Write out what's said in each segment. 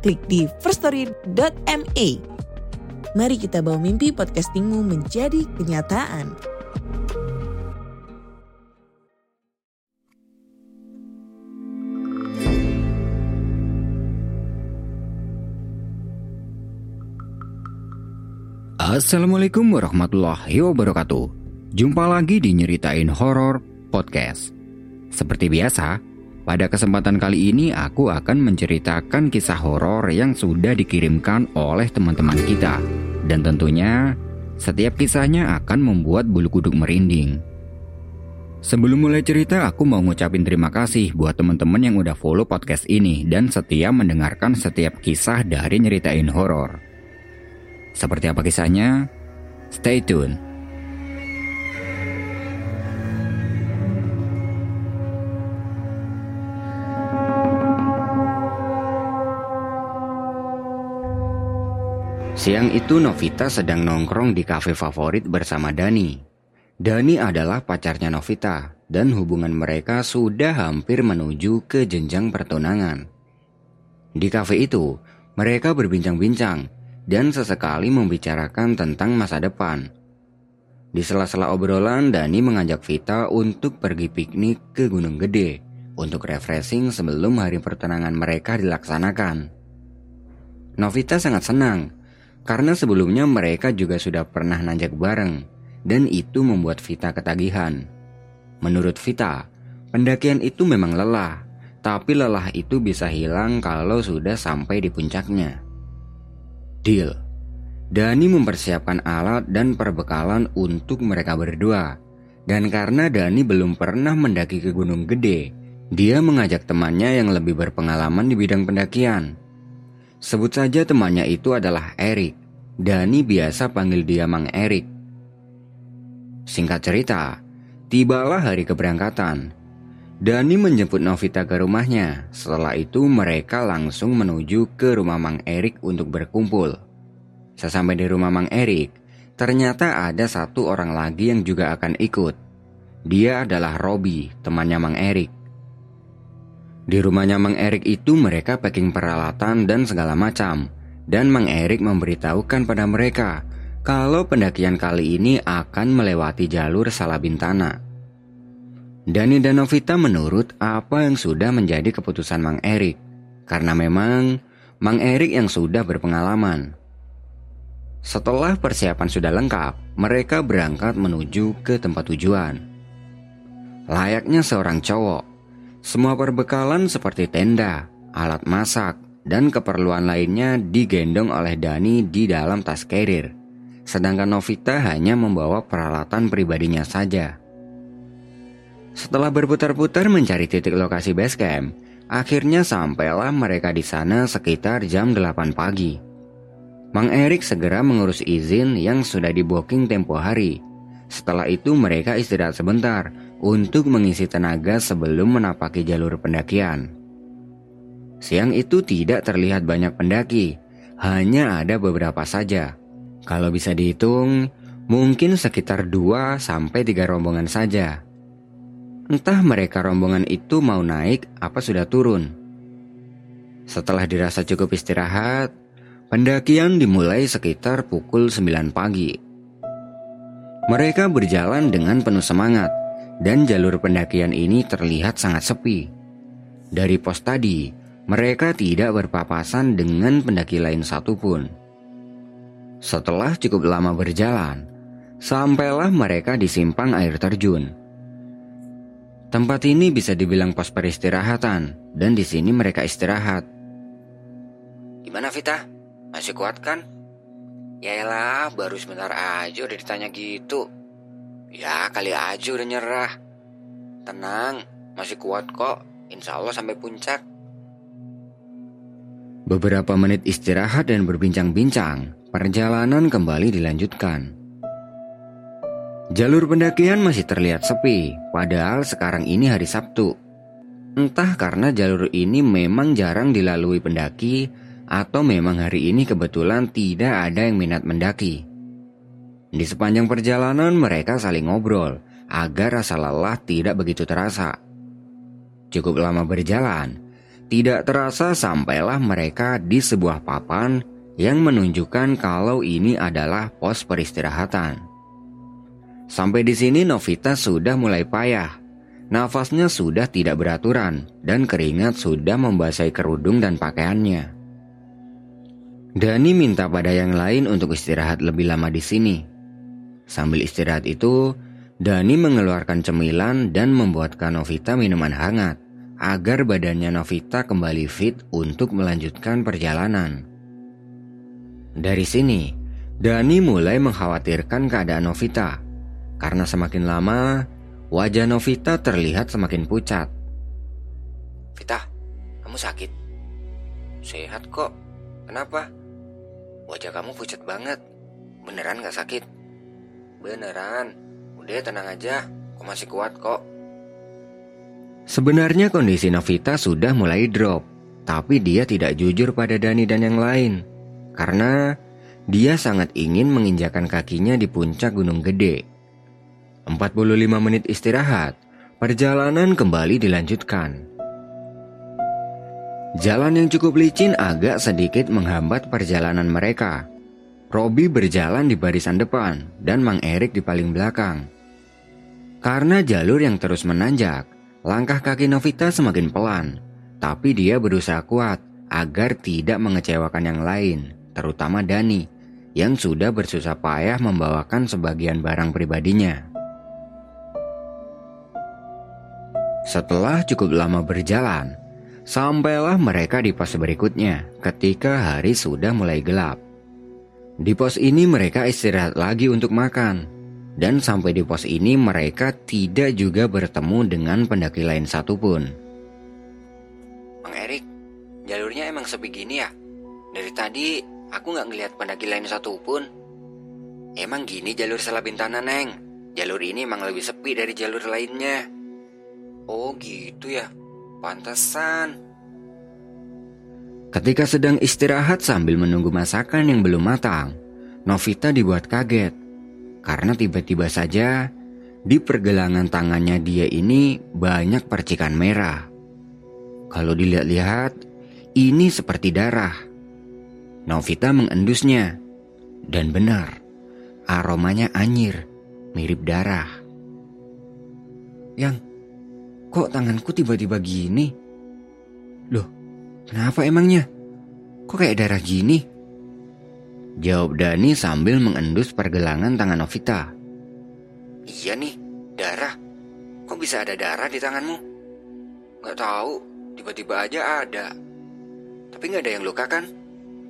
klik di firststory.me. Mari kita bawa mimpi podcastingmu menjadi kenyataan. Assalamualaikum warahmatullahi wabarakatuh. Jumpa lagi di Nyeritain Horor Podcast. Seperti biasa, pada kesempatan kali ini aku akan menceritakan kisah horor yang sudah dikirimkan oleh teman-teman kita. Dan tentunya, setiap kisahnya akan membuat bulu kuduk merinding. Sebelum mulai cerita, aku mau ngucapin terima kasih buat teman-teman yang udah follow podcast ini dan setia mendengarkan setiap kisah dari Nyeritain Horor. Seperti apa kisahnya? Stay tune. Siang itu Novita sedang nongkrong di kafe favorit bersama Dani. Dani adalah pacarnya Novita dan hubungan mereka sudah hampir menuju ke jenjang pertunangan. Di kafe itu, mereka berbincang-bincang dan sesekali membicarakan tentang masa depan. Di sela-sela obrolan, Dani mengajak Vita untuk pergi piknik ke Gunung Gede untuk refreshing sebelum hari pertunangan mereka dilaksanakan. Novita sangat senang karena sebelumnya mereka juga sudah pernah nanjak bareng dan itu membuat Vita ketagihan. Menurut Vita, pendakian itu memang lelah, tapi lelah itu bisa hilang kalau sudah sampai di puncaknya. Deal. Dani mempersiapkan alat dan perbekalan untuk mereka berdua. Dan karena Dani belum pernah mendaki ke Gunung Gede, dia mengajak temannya yang lebih berpengalaman di bidang pendakian. Sebut saja temannya itu adalah Erik. Dani biasa panggil dia Mang Erik. Singkat cerita, tibalah hari keberangkatan. Dani menjemput Novita ke rumahnya. Setelah itu mereka langsung menuju ke rumah Mang Erik untuk berkumpul. Sesampai di rumah Mang Erik, ternyata ada satu orang lagi yang juga akan ikut. Dia adalah Robi, temannya Mang Erik. Di rumahnya Mang Erik itu mereka packing peralatan dan segala macam. Dan Mang Erik memberitahukan pada mereka kalau pendakian kali ini akan melewati jalur Salabintana. Dani dan Novita menurut apa yang sudah menjadi keputusan Mang Erik. Karena memang Mang Erik yang sudah berpengalaman. Setelah persiapan sudah lengkap, mereka berangkat menuju ke tempat tujuan. Layaknya seorang cowok, semua perbekalan seperti tenda, alat masak, dan keperluan lainnya digendong oleh Dani di dalam tas carrier. Sedangkan Novita hanya membawa peralatan pribadinya saja. Setelah berputar-putar mencari titik lokasi base camp, akhirnya sampailah mereka di sana sekitar jam 8 pagi. Mang Erik segera mengurus izin yang sudah di booking tempo hari. Setelah itu mereka istirahat sebentar untuk mengisi tenaga sebelum menapaki jalur pendakian. Siang itu tidak terlihat banyak pendaki, hanya ada beberapa saja. Kalau bisa dihitung, mungkin sekitar 2 sampai 3 rombongan saja. Entah mereka rombongan itu mau naik apa sudah turun. Setelah dirasa cukup istirahat, pendakian dimulai sekitar pukul 9 pagi. Mereka berjalan dengan penuh semangat dan jalur pendakian ini terlihat sangat sepi. Dari pos tadi, mereka tidak berpapasan dengan pendaki lain satupun. Setelah cukup lama berjalan, sampailah mereka di simpang air terjun. Tempat ini bisa dibilang pos peristirahatan, dan di sini mereka istirahat. Gimana Vita? Masih kuat kan? Yaelah, baru sebentar aja udah ditanya gitu. Ya kali aja udah nyerah. Tenang, masih kuat kok. Insya Allah sampai puncak. Beberapa menit istirahat dan berbincang-bincang, perjalanan kembali dilanjutkan. Jalur pendakian masih terlihat sepi, padahal sekarang ini hari Sabtu. Entah karena jalur ini memang jarang dilalui pendaki, atau memang hari ini kebetulan tidak ada yang minat mendaki. Di sepanjang perjalanan mereka saling ngobrol agar rasa lelah tidak begitu terasa. Cukup lama berjalan, tidak terasa sampailah mereka di sebuah papan yang menunjukkan kalau ini adalah pos peristirahatan. Sampai di sini Novita sudah mulai payah. Nafasnya sudah tidak beraturan dan keringat sudah membasahi kerudung dan pakaiannya. Dani minta pada yang lain untuk istirahat lebih lama di sini. Sambil istirahat itu, Dani mengeluarkan cemilan dan membuatkan Novita minuman hangat agar badannya Novita kembali fit untuk melanjutkan perjalanan. Dari sini, Dani mulai mengkhawatirkan keadaan Novita karena semakin lama wajah Novita terlihat semakin pucat. Vita, kamu sakit? Sehat kok. Kenapa? Wajah kamu pucat banget. Beneran gak sakit? Beneran. Udah tenang aja. Aku masih kuat kok. Sebenarnya kondisi Novita sudah mulai drop, tapi dia tidak jujur pada Dani dan yang lain. Karena dia sangat ingin menginjakan kakinya di puncak gunung gede. 45 menit istirahat, perjalanan kembali dilanjutkan. Jalan yang cukup licin agak sedikit menghambat perjalanan mereka. Robi berjalan di barisan depan dan Mang Erik di paling belakang. Karena jalur yang terus menanjak, Langkah kaki Novita semakin pelan, tapi dia berusaha kuat agar tidak mengecewakan yang lain, terutama Dani, yang sudah bersusah payah membawakan sebagian barang pribadinya. Setelah cukup lama berjalan, sampailah mereka di pos berikutnya ketika hari sudah mulai gelap. Di pos ini mereka istirahat lagi untuk makan, dan sampai di pos ini mereka tidak juga bertemu dengan pendaki lain satupun. Bang Erik, jalurnya emang sepi gini ya? Dari tadi aku nggak ngelihat pendaki lain satupun. Emang gini jalur Salabintana, Neng? Jalur ini emang lebih sepi dari jalur lainnya. Oh gitu ya, pantesan. Ketika sedang istirahat sambil menunggu masakan yang belum matang, Novita dibuat kaget karena tiba-tiba saja di pergelangan tangannya dia ini banyak percikan merah. Kalau dilihat-lihat, ini seperti darah. Novita mengendusnya. Dan benar, aromanya anyir, mirip darah. Yang, kok tanganku tiba-tiba gini? Kenapa emangnya? Kok kayak darah gini? Jawab Dani sambil mengendus pergelangan tangan Novita. Iya nih, darah. Kok bisa ada darah di tanganmu? Gak tahu, tiba-tiba aja ada. Tapi gak ada yang luka kan?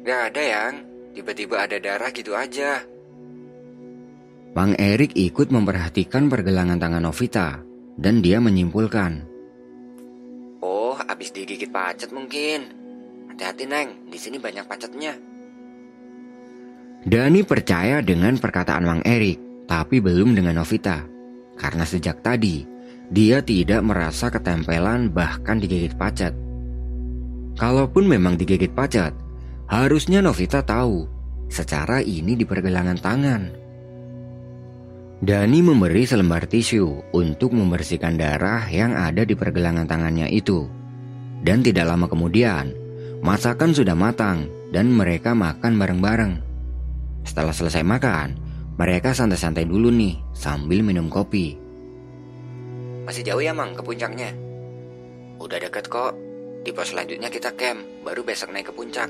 Gak ada yang, tiba-tiba ada darah gitu aja. Bang Erik ikut memperhatikan pergelangan tangan Novita dan dia menyimpulkan. Oh, abis digigit pacet mungkin. Hati-hati Neng, di sini banyak pacetnya. Dani percaya dengan perkataan Mang Erik, tapi belum dengan Novita. Karena sejak tadi, dia tidak merasa ketempelan bahkan digigit pacet. Kalaupun memang digigit pacet, harusnya Novita tahu secara ini di pergelangan tangan. Dani memberi selembar tisu untuk membersihkan darah yang ada di pergelangan tangannya itu. Dan tidak lama kemudian, masakan sudah matang dan mereka makan bareng-bareng. Setelah selesai makan, mereka santai-santai dulu nih sambil minum kopi. Masih jauh ya mang ke puncaknya? Udah deket kok. Di pos selanjutnya kita camp, baru besok naik ke puncak.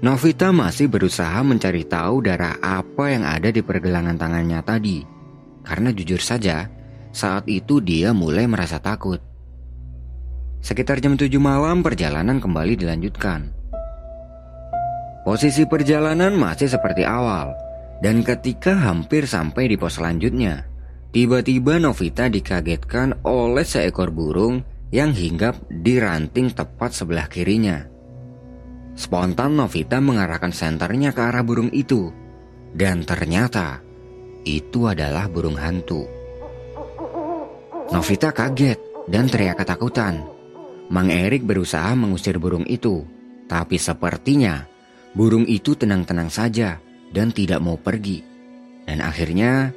Novita masih berusaha mencari tahu darah apa yang ada di pergelangan tangannya tadi. Karena jujur saja, saat itu dia mulai merasa takut. Sekitar jam 7 malam perjalanan kembali dilanjutkan. Posisi perjalanan masih seperti awal, dan ketika hampir sampai di pos selanjutnya, tiba-tiba Novita dikagetkan oleh seekor burung yang hinggap di ranting tepat sebelah kirinya. Spontan Novita mengarahkan senternya ke arah burung itu. Dan ternyata itu adalah burung hantu. Novita kaget dan teriak ketakutan. Mang Erik berusaha mengusir burung itu, tapi sepertinya burung itu tenang-tenang saja dan tidak mau pergi. Dan akhirnya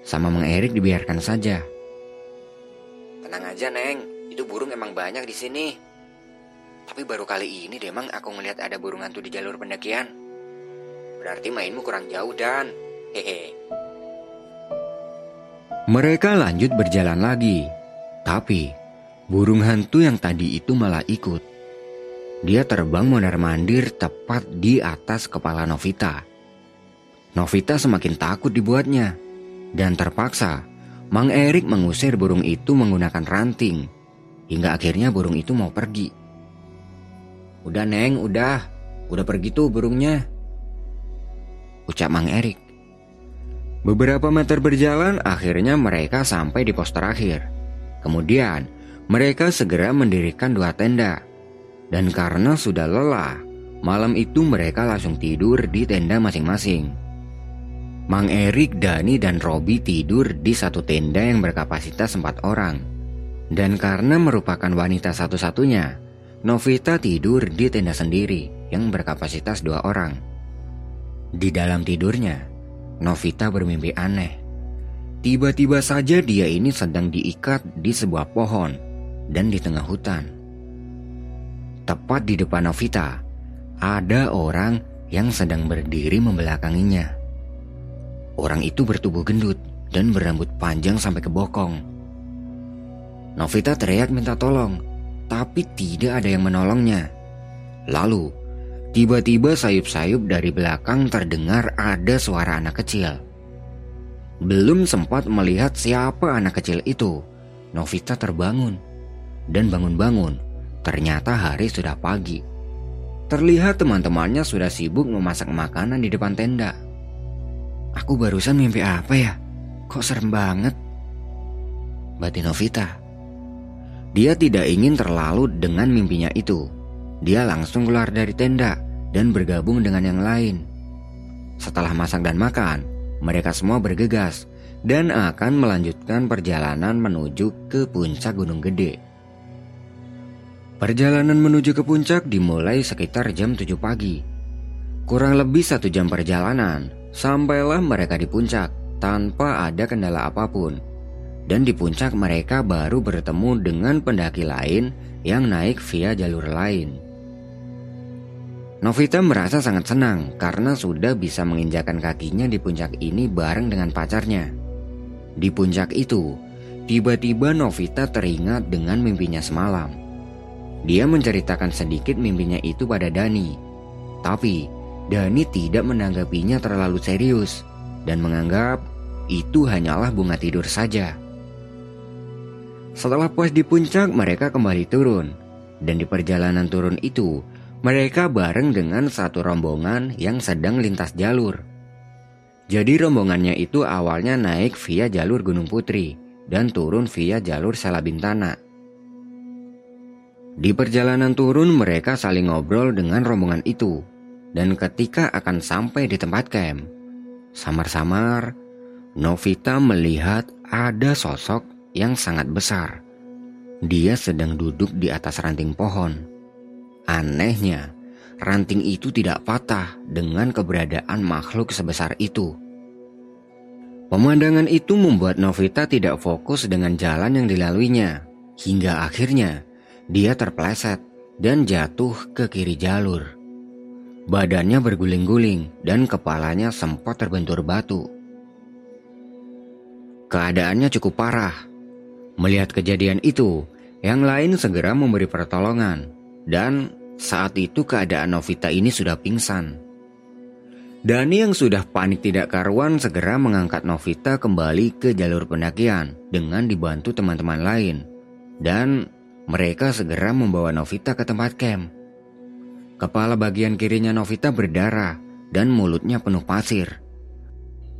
sama Mang Erik dibiarkan saja. Tenang aja, Neng. Itu burung emang banyak di sini. Tapi baru kali ini deh, Mang, aku ngelihat ada burung hantu di jalur pendakian. Berarti mainmu kurang jauh, Dan. Hehe. Mereka lanjut berjalan lagi, tapi burung hantu yang tadi itu malah ikut. Dia terbang mondar-mandir tepat di atas kepala Novita. Novita semakin takut dibuatnya, dan terpaksa Mang Erik mengusir burung itu menggunakan ranting, hingga akhirnya burung itu mau pergi. Udah Neng, udah, udah pergi tuh burungnya. Ucap Mang Erik. Beberapa meter berjalan, akhirnya mereka sampai di pos terakhir. Kemudian, mereka segera mendirikan dua tenda. Dan karena sudah lelah, malam itu mereka langsung tidur di tenda masing-masing. Mang Erik, Dani, dan Robi tidur di satu tenda yang berkapasitas empat orang. Dan karena merupakan wanita satu-satunya, Novita tidur di tenda sendiri yang berkapasitas dua orang. Di dalam tidurnya, Novita bermimpi aneh. Tiba-tiba saja dia ini sedang diikat di sebuah pohon dan di tengah hutan. Tepat di depan Novita, ada orang yang sedang berdiri membelakanginya. Orang itu bertubuh gendut dan berambut panjang sampai ke bokong. Novita teriak minta tolong, tapi tidak ada yang menolongnya. Lalu, Tiba-tiba sayup-sayup dari belakang terdengar ada suara anak kecil. Belum sempat melihat siapa anak kecil itu, Novita terbangun. Dan bangun-bangun, ternyata hari sudah pagi. Terlihat teman-temannya sudah sibuk memasak makanan di depan tenda. Aku barusan mimpi apa ya? Kok serem banget? Batin Novita. Dia tidak ingin terlalu dengan mimpinya itu. Dia langsung keluar dari tenda dan bergabung dengan yang lain. Setelah masak dan makan, mereka semua bergegas dan akan melanjutkan perjalanan menuju ke puncak Gunung Gede. Perjalanan menuju ke puncak dimulai sekitar jam 7 pagi. Kurang lebih satu jam perjalanan, sampailah mereka di puncak tanpa ada kendala apa pun. Dan di puncak mereka baru bertemu dengan pendaki lain yang naik via jalur lain. Novita merasa sangat senang karena sudah bisa menginjakan kakinya di puncak ini bareng dengan pacarnya. Di puncak itu, tiba-tiba Novita teringat dengan mimpinya semalam. Dia menceritakan sedikit mimpinya itu pada Dani. Tapi, Dani tidak menanggapinya terlalu serius dan menganggap itu hanyalah bunga tidur saja. Setelah puas di puncak, mereka kembali turun. Dan di perjalanan turun itu, mereka bareng dengan satu rombongan yang sedang lintas jalur. Jadi rombongannya itu awalnya naik via jalur Gunung Putri dan turun via jalur Salabintana. Di perjalanan turun mereka saling ngobrol dengan rombongan itu dan ketika akan sampai di tempat camp, samar-samar Novita melihat ada sosok yang sangat besar. Dia sedang duduk di atas ranting pohon. Anehnya, ranting itu tidak patah dengan keberadaan makhluk sebesar itu. Pemandangan itu membuat Novita tidak fokus dengan jalan yang dilaluinya, hingga akhirnya dia terpleset dan jatuh ke kiri jalur. Badannya berguling-guling dan kepalanya sempat terbentur batu. Keadaannya cukup parah. Melihat kejadian itu, yang lain segera memberi pertolongan, dan saat itu keadaan Novita ini sudah pingsan. Dani yang sudah panik tidak karuan segera mengangkat Novita kembali ke jalur pendakian dengan dibantu teman-teman lain. Dan mereka segera membawa Novita ke tempat camp. Kepala bagian kirinya Novita berdarah dan mulutnya penuh pasir.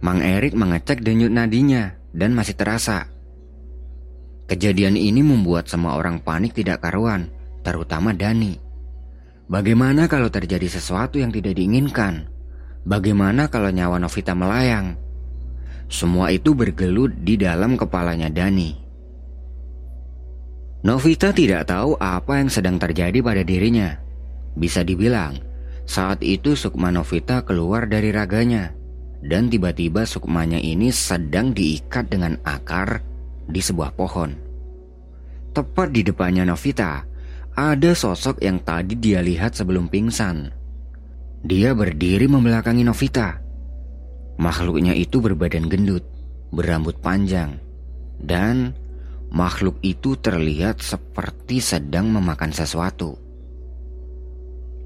Mang Erik mengecek denyut nadinya dan masih terasa. Kejadian ini membuat semua orang panik tidak karuan, terutama Dani. Bagaimana kalau terjadi sesuatu yang tidak diinginkan? Bagaimana kalau nyawa Novita melayang? Semua itu bergelut di dalam kepalanya Dani. Novita tidak tahu apa yang sedang terjadi pada dirinya. Bisa dibilang, saat itu Sukma Novita keluar dari raganya dan tiba-tiba Sukmanya ini sedang diikat dengan akar di sebuah pohon. Tepat di depannya Novita, ada sosok yang tadi dia lihat sebelum pingsan. Dia berdiri membelakangi Novita. Makhluknya itu berbadan gendut, berambut panjang, dan makhluk itu terlihat seperti sedang memakan sesuatu.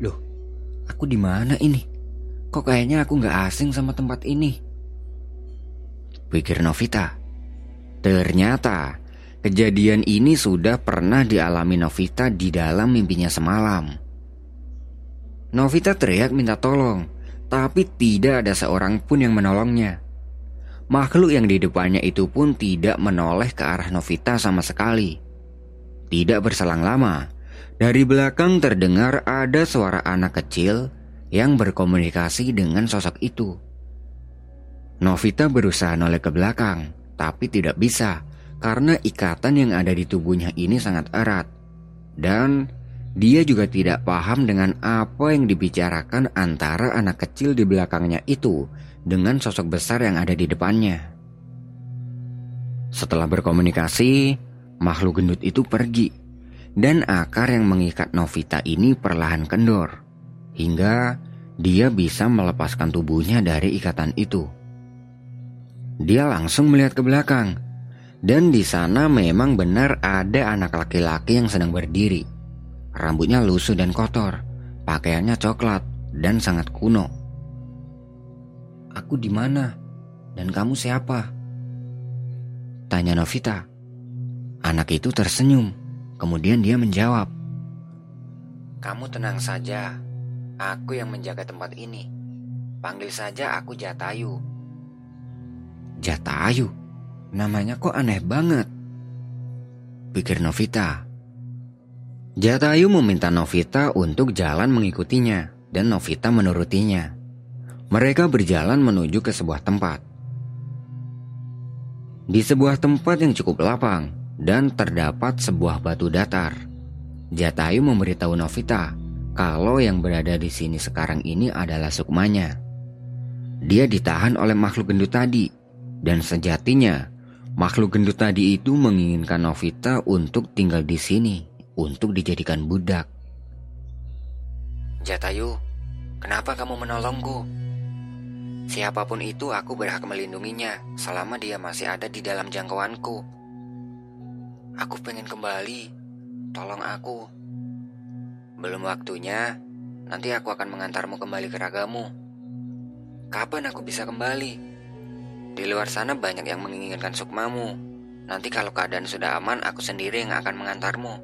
Loh, aku di mana ini? Kok kayaknya aku nggak asing sama tempat ini? Pikir Novita. Ternyata kejadian ini sudah pernah dialami Novita di dalam mimpinya semalam. Novita teriak minta tolong, tapi tidak ada seorang pun yang menolongnya. Makhluk yang di depannya itu pun tidak menoleh ke arah Novita sama sekali. Tidak berselang lama, dari belakang terdengar ada suara anak kecil yang berkomunikasi dengan sosok itu. Novita berusaha noleh ke belakang, tapi tidak bisa karena ikatan yang ada di tubuhnya ini sangat erat. Dan dia juga tidak paham dengan apa yang dibicarakan antara anak kecil di belakangnya itu dengan sosok besar yang ada di depannya. Setelah berkomunikasi, makhluk gendut itu pergi dan akar yang mengikat Novita ini perlahan kendor hingga dia bisa melepaskan tubuhnya dari ikatan itu. Dia langsung melihat ke belakang, dan di sana memang benar ada anak laki-laki yang sedang berdiri. Rambutnya lusuh dan kotor, pakaiannya coklat dan sangat kuno. Aku di mana? Dan kamu siapa? Tanya Novita. Anak itu tersenyum, kemudian dia menjawab. Kamu tenang saja, aku yang menjaga tempat ini. Panggil saja aku Jatayu. Jatayu? Namanya kok aneh banget. Pikir Novita. Jatayu meminta Novita untuk jalan mengikutinya dan Novita menurutinya. Mereka berjalan menuju ke sebuah tempat. Di sebuah tempat yang cukup lapang dan terdapat sebuah batu datar. Jatayu memberitahu Novita kalau yang berada di sini sekarang ini adalah Sukmanya. Dia ditahan oleh makhluk gendut tadi dan sejatinya, makhluk gendut tadi itu menginginkan Novita untuk tinggal di sini, untuk dijadikan budak. Jatayu, kenapa kamu menolongku? Siapa pun itu aku berhak melindunginya selama dia masih ada di dalam jangkauanku. Aku pengen kembali, tolong aku. Belum waktunya, nanti aku akan mengantarmu kembali ke ragamu. Kapan aku bisa kembali? Di luar sana banyak yang menginginkan sukmamu. Nanti kalau keadaan sudah aman, aku sendiri yang akan mengantarmu.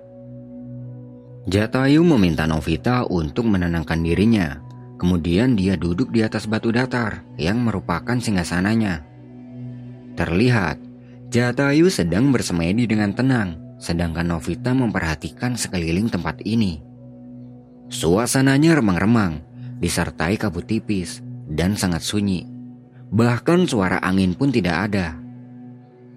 Jatayu meminta Novita untuk menenangkan dirinya. Kemudian dia duduk di atas batu datar yang merupakan singgasananya. Terlihat, Jatayu sedang bersemedi dengan tenang, sedangkan Novita memperhatikan sekeliling tempat ini. Suasananya remang-remang, disertai kabut tipis dan sangat sunyi. Bahkan suara angin pun tidak ada.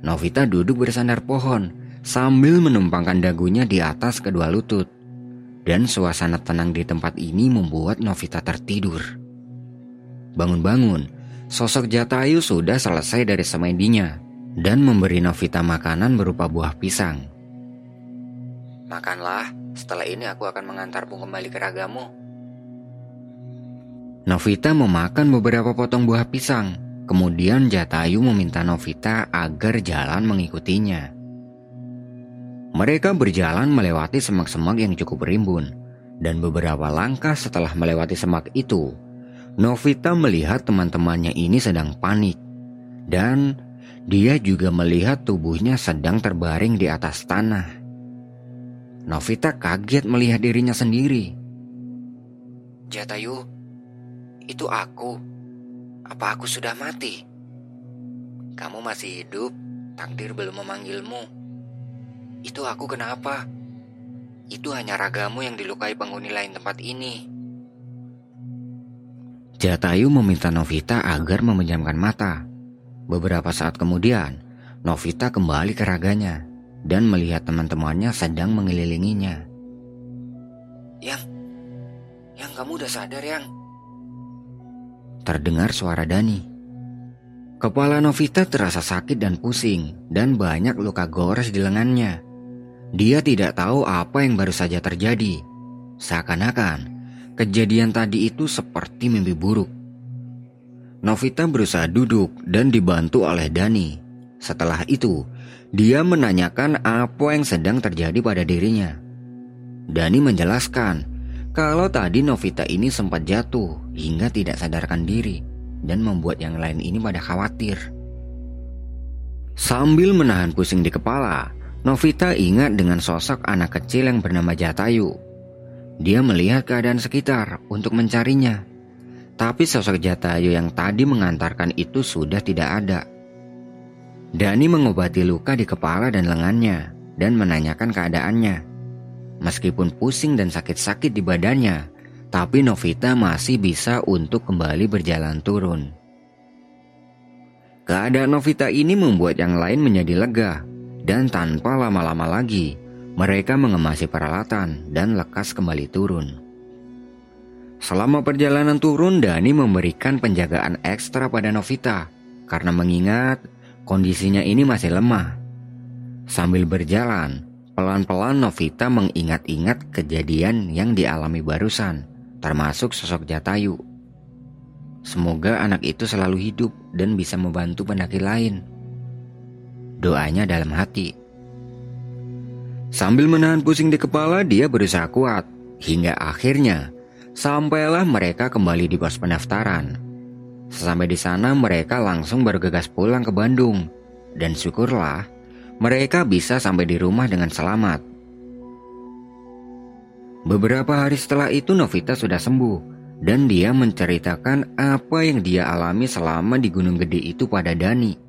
Novita duduk bersandar pohon sambil menumpangkan dagunya di atas kedua lutut. Dan suasana tenang di tempat ini membuat Novita tertidur. Bangun-bangun, sosok Jatayu sudah selesai dari semedinya dan memberi Novita makanan berupa buah pisang. Makanlah, setelah ini aku akan mengantarmu kembali ke ragamu. Novita memakan beberapa potong buah pisang. Kemudian Jatayu meminta Novita agar jalan mengikutinya. Mereka berjalan melewati semak-semak yang cukup rimbun. Dan beberapa langkah setelah melewati semak itu, Novita melihat teman-temannya ini sedang panik. Dan dia juga melihat tubuhnya sedang terbaring di atas tanah. Novita kaget melihat dirinya sendiri. Jatayu, itu aku. Apa aku sudah mati? Kamu masih hidup, takdir belum memanggilmu. Itu aku kenapa? Itu hanya ragamu yang dilukai penghuni lain tempat ini. Jatayu meminta Novita agar memejamkan mata. Beberapa saat kemudian, Novita kembali ke raganya dan melihat teman-temannya sedang mengelilinginya. Yang, yang kamu udah sadar yang? Terdengar suara Dani. Kepala Novita terasa sakit dan pusing dan banyak luka gores di lengannya. Dia tidak tahu apa yang baru saja terjadi. Seakan-akan kejadian tadi itu seperti mimpi buruk. Novita berusaha duduk dan dibantu oleh Dani. Setelah itu, dia menanyakan apa yang sedang terjadi pada dirinya. Dani menjelaskan kalau tadi Novita ini sempat jatuh hingga tidak sadarkan diri dan membuat yang lain ini pada khawatir. Sambil menahan pusing di kepala, Novita ingat dengan sosok anak kecil yang bernama Jatayu. Dia melihat keadaan sekitar untuk mencarinya. Tapi sosok Jatayu yang tadi mengantarkan itu sudah tidak ada. Dani mengobati luka di kepala dan lengannya dan menanyakan keadaannya. Meskipun pusing dan sakit-sakit di badannya, tapi Novita masih bisa untuk kembali berjalan turun. Keadaan Novita ini membuat yang lain menjadi lega, dan tanpa lama-lama lagi, mereka mengemasi peralatan dan lekas kembali turun. Selama perjalanan turun, Dani memberikan penjagaan ekstra pada Novita karena mengingat kondisinya ini masih lemah. Sambil berjalan, pelan-pelan Novita mengingat-ingat kejadian yang dialami barusan termasuk sosok Jatayu. Semoga anak itu selalu hidup dan bisa membantu pendaki lain. Doanya dalam hati. Sambil menahan pusing di kepala, dia berusaha kuat hingga akhirnya sampailah mereka kembali di pos pendaftaran. Sesampai di sana, mereka langsung bergegas pulang ke Bandung, dan syukurlah mereka bisa sampai di rumah dengan selamat. Beberapa hari setelah itu Novita sudah sembuh dan dia menceritakan apa yang dia alami selama di Gunung Gede itu pada Dani.